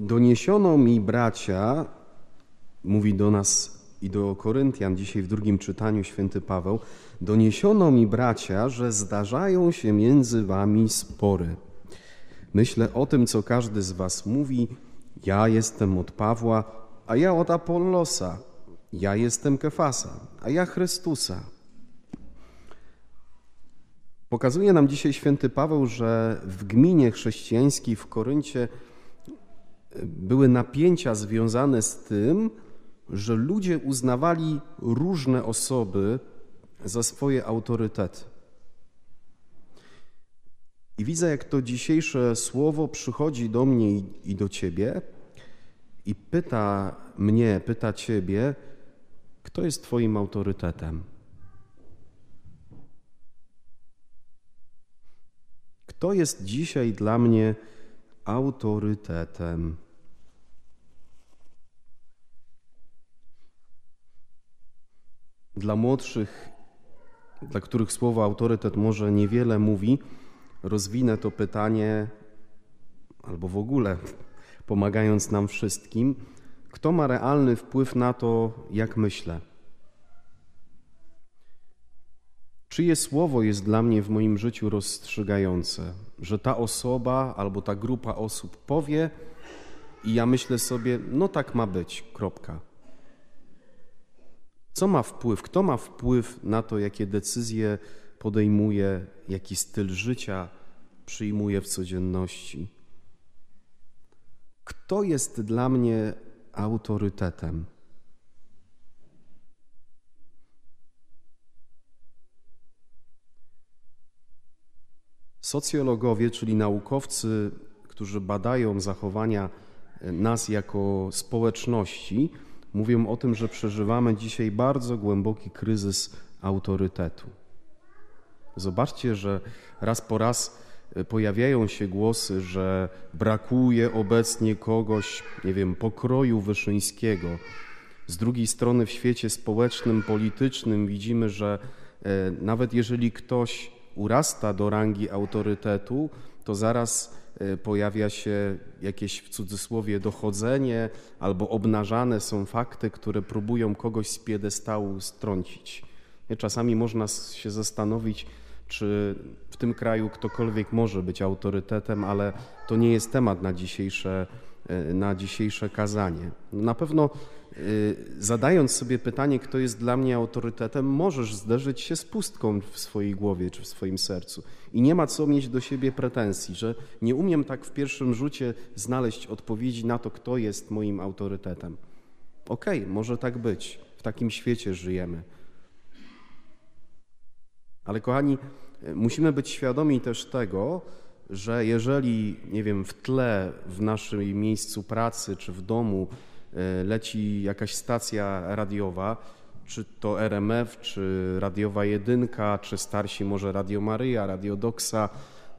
Doniesiono mi bracia, mówi do nas i do Koryntian dzisiaj w drugim czytaniu święty Paweł, doniesiono mi bracia, że zdarzają się między wami spory. Myślę o tym, co każdy z was mówi. Ja jestem od Pawła, a ja od Apollosa. Ja jestem Kefasa, a ja Chrystusa. Pokazuje nam dzisiaj święty Paweł, że w gminie chrześcijańskiej w Koryncie były napięcia związane z tym, że ludzie uznawali różne osoby za swoje autorytety. I widzę, jak to dzisiejsze słowo przychodzi do mnie i do ciebie i pyta mnie, pyta ciebie, kto jest Twoim autorytetem? Kto jest dzisiaj dla mnie autorytetem? Dla młodszych, dla których słowo autorytet może niewiele mówi, rozwinę to pytanie, albo w ogóle pomagając nam wszystkim, kto ma realny wpływ na to, jak myślę? Czyje słowo jest dla mnie w moim życiu rozstrzygające, że ta osoba albo ta grupa osób powie i ja myślę sobie, no tak ma być, kropka. Co ma wpływ? Kto ma wpływ na to, jakie decyzje podejmuje, jaki styl życia przyjmuje w codzienności? Kto jest dla mnie autorytetem? Socjologowie, czyli naukowcy, którzy badają zachowania nas jako społeczności, mówią o tym, że przeżywamy dzisiaj bardzo głęboki kryzys autorytetu. Zobaczcie, że raz po raz e, pojawiają się głosy, że brakuje obecnie kogoś, nie wiem, pokroju Wyszyńskiego. Z drugiej strony w świecie społecznym, politycznym widzimy, że e, nawet jeżeli ktoś urasta do rangi autorytetu, to zaraz e, pojawia się jakieś w cudzysłowie dochodzenie albo obnażane są fakty, które próbują kogoś z piedestału strącić. Czasami można się zastanowić, czy w tym kraju ktokolwiek może być autorytetem, ale to nie jest temat na dzisiejsze, na dzisiejsze kazanie. Na pewno Y, zadając sobie pytanie, kto jest dla mnie autorytetem, możesz zderzyć się z pustką w swojej głowie czy w swoim sercu. I nie ma co mieć do siebie pretensji, że nie umiem tak w pierwszym rzucie znaleźć odpowiedzi na to, kto jest moim autorytetem. Okej, okay, może tak być. W takim świecie żyjemy. Ale kochani, y, musimy być świadomi też tego, że jeżeli, nie wiem, w tle, w naszym miejscu pracy czy w domu E, leci jakaś stacja radiowa, czy to RMF, czy Radiowa Jedynka, czy starsi może Radio Maryja, Radio Doksa,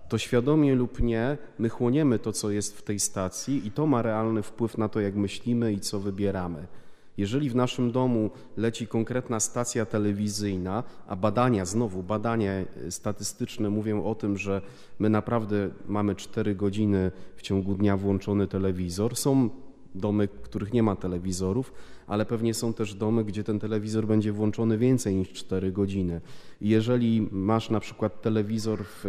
to świadomie lub nie, my chłoniemy to, co jest w tej stacji i to ma realny wpływ na to, jak myślimy i co wybieramy. Jeżeli w naszym domu leci konkretna stacja telewizyjna, a badania, znowu badania statystyczne mówią o tym, że my naprawdę mamy 4 godziny w ciągu dnia włączony telewizor, są domy, których nie ma telewizorów, ale pewnie są też domy, gdzie ten telewizor będzie włączony więcej niż 4 godziny. Jeżeli masz na przykład telewizor w,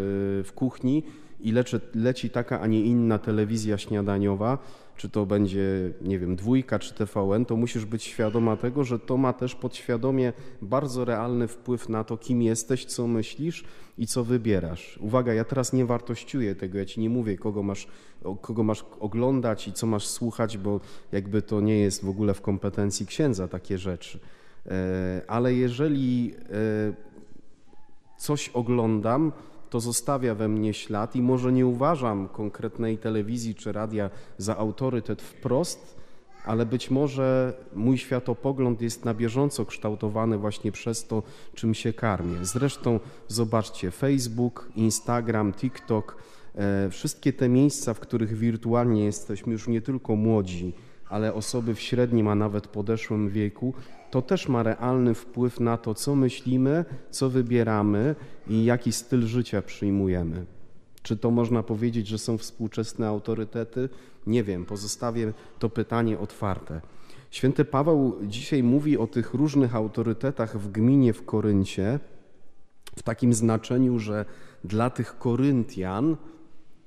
w kuchni i leczy, leci taka, a nie inna telewizja śniadaniowa, czy to będzie, nie wiem, dwójka czy TVN, to musisz być świadoma tego, że to ma też podświadomie bardzo realny wpływ na to, kim jesteś, co myślisz i co wybierasz. Uwaga, ja teraz nie wartościuję tego, ja ci nie mówię, kogo masz, kogo masz oglądać i co masz słuchać, bo jakby to nie jest w ogóle w kompetencji księdza takie rzeczy. E, ale jeżeli e, coś oglądam, to zostawia we mnie ślad i może nie uważam konkretnej telewizji czy radia za autorytet wprost, ale być może mój światopogląd jest na bieżąco kształtowany właśnie przez to, czym się karmię. Zresztą zobaczcie, Facebook, Instagram, TikTok, e, wszystkie te miejsca, w których wirtualnie jesteśmy już nie tylko młodzi, ale osoby w średnim, a nawet podeszłym wieku, to też ma realny wpływ na to, co myślimy, co wybieramy i jaki styl życia przyjmujemy. Czy to można powiedzieć, że są współczesne autorytety? Nie wiem, pozostawię to pytanie otwarte. Święty Paweł dzisiaj mówi o tych różnych autorytetach w gminie w Koryncie, w takim znaczeniu, że dla tych Koryntian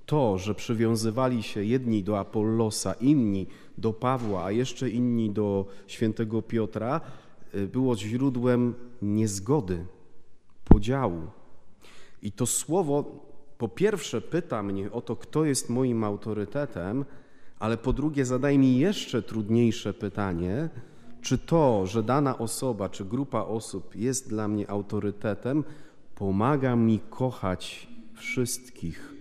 to, że przywiązywali się jedni do Apollosa, inni do Pawła, a jeszcze inni do świętego Piotra, y, było źródłem niezgody, podziału. I to słowo po pierwsze pyta mnie o to, kto jest moim autorytetem, ale po drugie zadaje mi jeszcze trudniejsze pytanie, czy to, że dana osoba czy grupa osób jest dla mnie autorytetem, pomaga mi kochać wszystkich,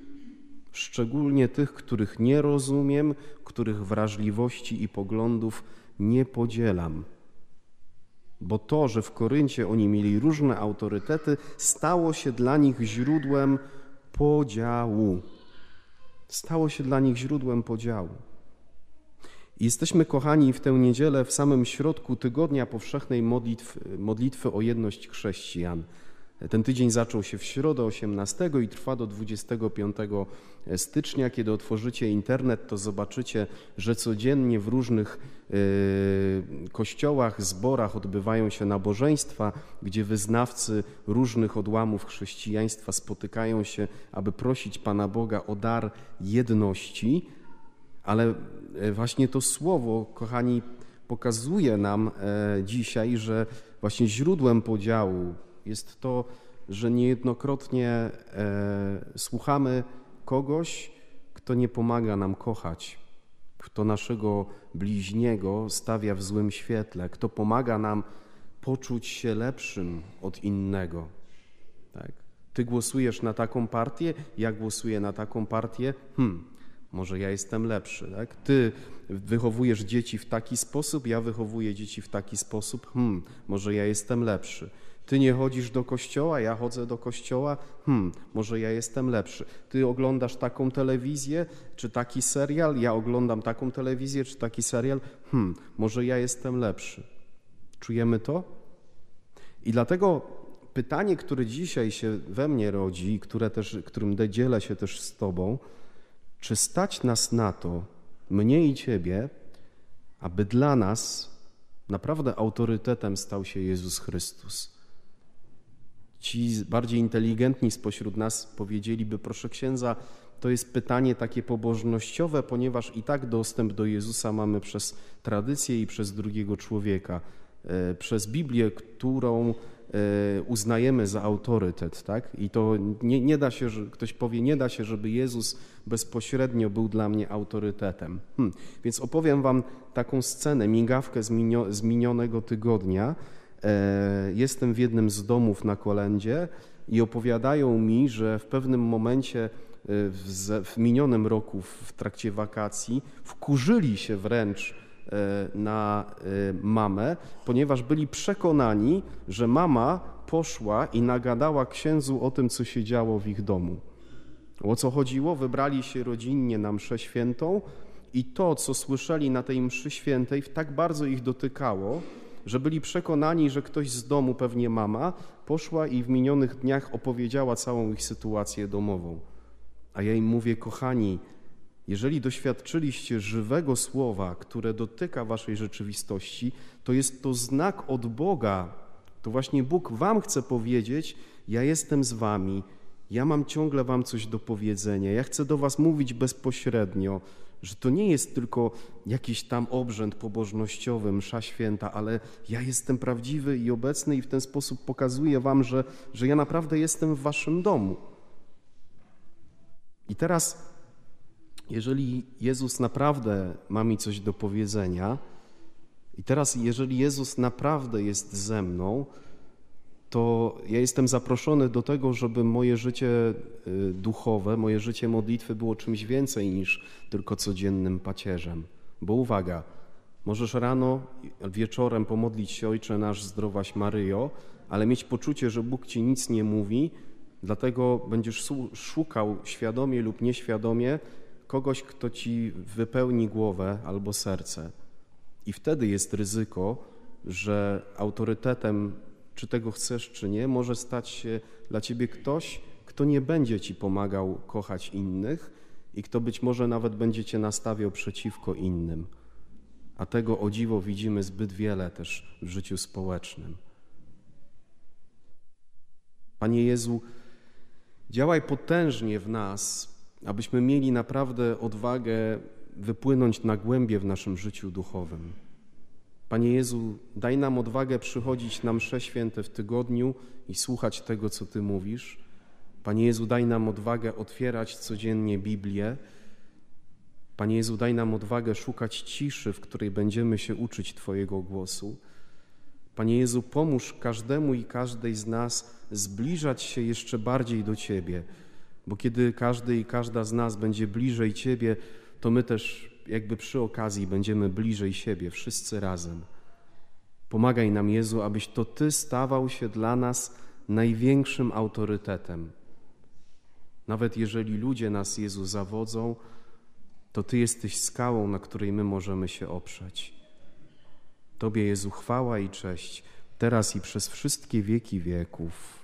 szczególnie tych, których nie rozumiem, których wrażliwości i poglądów nie podzielam. Bo to, że w Koryncie oni mieli różne autorytety, stało się dla nich źródłem podziału. Stało się dla nich źródłem podziału. Jesteśmy kochani w tę niedzielę w samym środku tygodnia powszechnej modlitwy, modlitwy o jedność chrześcijan. Ten tydzień zaczął się w środę 18 i trwa do 25 stycznia. Kiedy otworzycie internet, to zobaczycie, że codziennie w różnych y, kościołach, zborach odbywają się nabożeństwa, gdzie wyznawcy różnych odłamów chrześcijaństwa spotykają się, aby prosić Pana Boga o dar jedności. Ale e, właśnie to słowo, kochani, pokazuje nam e, dzisiaj, że właśnie źródłem podziału jest to, że niejednokrotnie e, słuchamy kogoś, kto nie pomaga nam kochać, kto naszego bliźniego stawia w złym świetle, kto pomaga nam poczuć się lepszym od innego. Tak? Ty głosujesz na taką partię, ja głosuję na taką partię. Hmm, może ja jestem lepszy. Tak? Ty wychowujesz dzieci w taki sposób, ja wychowuję dzieci w taki sposób. Hmm, może ja jestem lepszy. Ty nie chodzisz do kościoła, ja chodzę do kościoła. Hmm, może ja jestem lepszy. Ty oglądasz taką telewizję, czy taki serial, ja oglądam taką telewizję, czy taki serial. Hmm, może ja jestem lepszy. Czujemy to? I dlatego pytanie, które dzisiaj się we mnie rodzi, które też, którym dzielę się też z Tobą, czy stać nas na to, mnie i Ciebie, aby dla nas naprawdę autorytetem stał się Jezus Chrystus? Ci bardziej inteligentni spośród nas powiedzieliby, proszę księdza, to jest pytanie takie pobożnościowe, ponieważ i tak dostęp do Jezusa mamy przez tradycję i przez drugiego człowieka, e, przez Biblię, którą e, uznajemy za autorytet, tak? I to nie, nie da się, że ktoś powie, nie da się, żeby Jezus bezpośrednio był dla mnie autorytetem. Hmm. Więc opowiem wam taką scenę, migawkę z, minio, z minionego tygodnia, jestem w jednym z domów na kolędzie i opowiadają mi, że w pewnym momencie e, w, w minionym roku w trakcie wakacji wkurzyli się wręcz e, na mamę, ponieważ byli przekonani, że mama poszła i nagadała księdzu o tym, co się działo w ich domu. O co chodziło? Wybrali się rodzinnie na mszę świętą i to, co słyszeli na tej mszy świętej, tak bardzo ich dotykało, że byli przekonani, że ktoś z domu, pewnie mama, poszła i w minionych dniach opowiedziała całą ich sytuację domową. A ja im mówię, kochani, jeżeli doświadczyliście żywego słowa, które dotyka waszej rzeczywistości, to jest to znak od Boga. To właśnie Bóg wam chce powiedzieć: Ja jestem z wami, ja mam ciągle wam coś do powiedzenia, ja chcę do was mówić bezpośrednio że to nie jest tylko jakiś tam obrzęd pobożnościowy, msza święta, ale ja jestem prawdziwy i obecny i w ten sposób pokazuję wam, że, że ja naprawdę jestem w waszym domu. I teraz, jeżeli Jezus naprawdę ma mi coś do powiedzenia, i teraz, jeżeli Jezus naprawdę jest ze mną, to ja jestem zaproszony do tego, żeby moje życie y, duchowe, moje życie modlitwy było czymś więcej niż tylko codziennym pacierzem. Bo uwaga, możesz rano, wieczorem pomodlić się Ojcze nasz, zdrowaś Maryjo, ale mieć poczucie, że Bóg ci nic nie mówi, dlatego będziesz szukał świadomie lub nieświadomie kogoś, kto ci wypełni głowę albo serce. I wtedy jest ryzyko, że autorytetem czy tego chcesz, czy nie, może stać się dla ciebie ktoś, kto nie będzie Ci pomagał kochać innych i kto być może nawet będzie Cię nastawiał przeciwko innym. A tego o dziwo widzimy zbyt wiele też w życiu społecznym. Panie Jezu, działaj potężnie w nas, abyśmy mieli naprawdę odwagę wypłynąć na głębie w naszym życiu duchowym. Panie Jezu, daj nam odwagę przychodzić na msze święte w tygodniu i słuchać tego, co Ty mówisz. Panie Jezu, daj nam odwagę otwierać codziennie Biblię. Panie Jezu, daj nam odwagę szukać ciszy, w której będziemy się uczyć Twojego głosu. Panie Jezu, pomóż każdemu i każdej z nas zbliżać się jeszcze bardziej do Ciebie, bo kiedy każdy i każda z nas będzie bliżej Ciebie, to my też jakby przy okazji będziemy bliżej siebie, wszyscy razem. Pomagaj nam, Jezu, abyś to Ty stawał się dla nas największym autorytetem. Nawet jeżeli ludzie nas, Jezu, zawodzą, to Ty jesteś skałą, na której my możemy się oprzeć. Tobie, Jezu, chwała i cześć, teraz i przez wszystkie wieki wieków.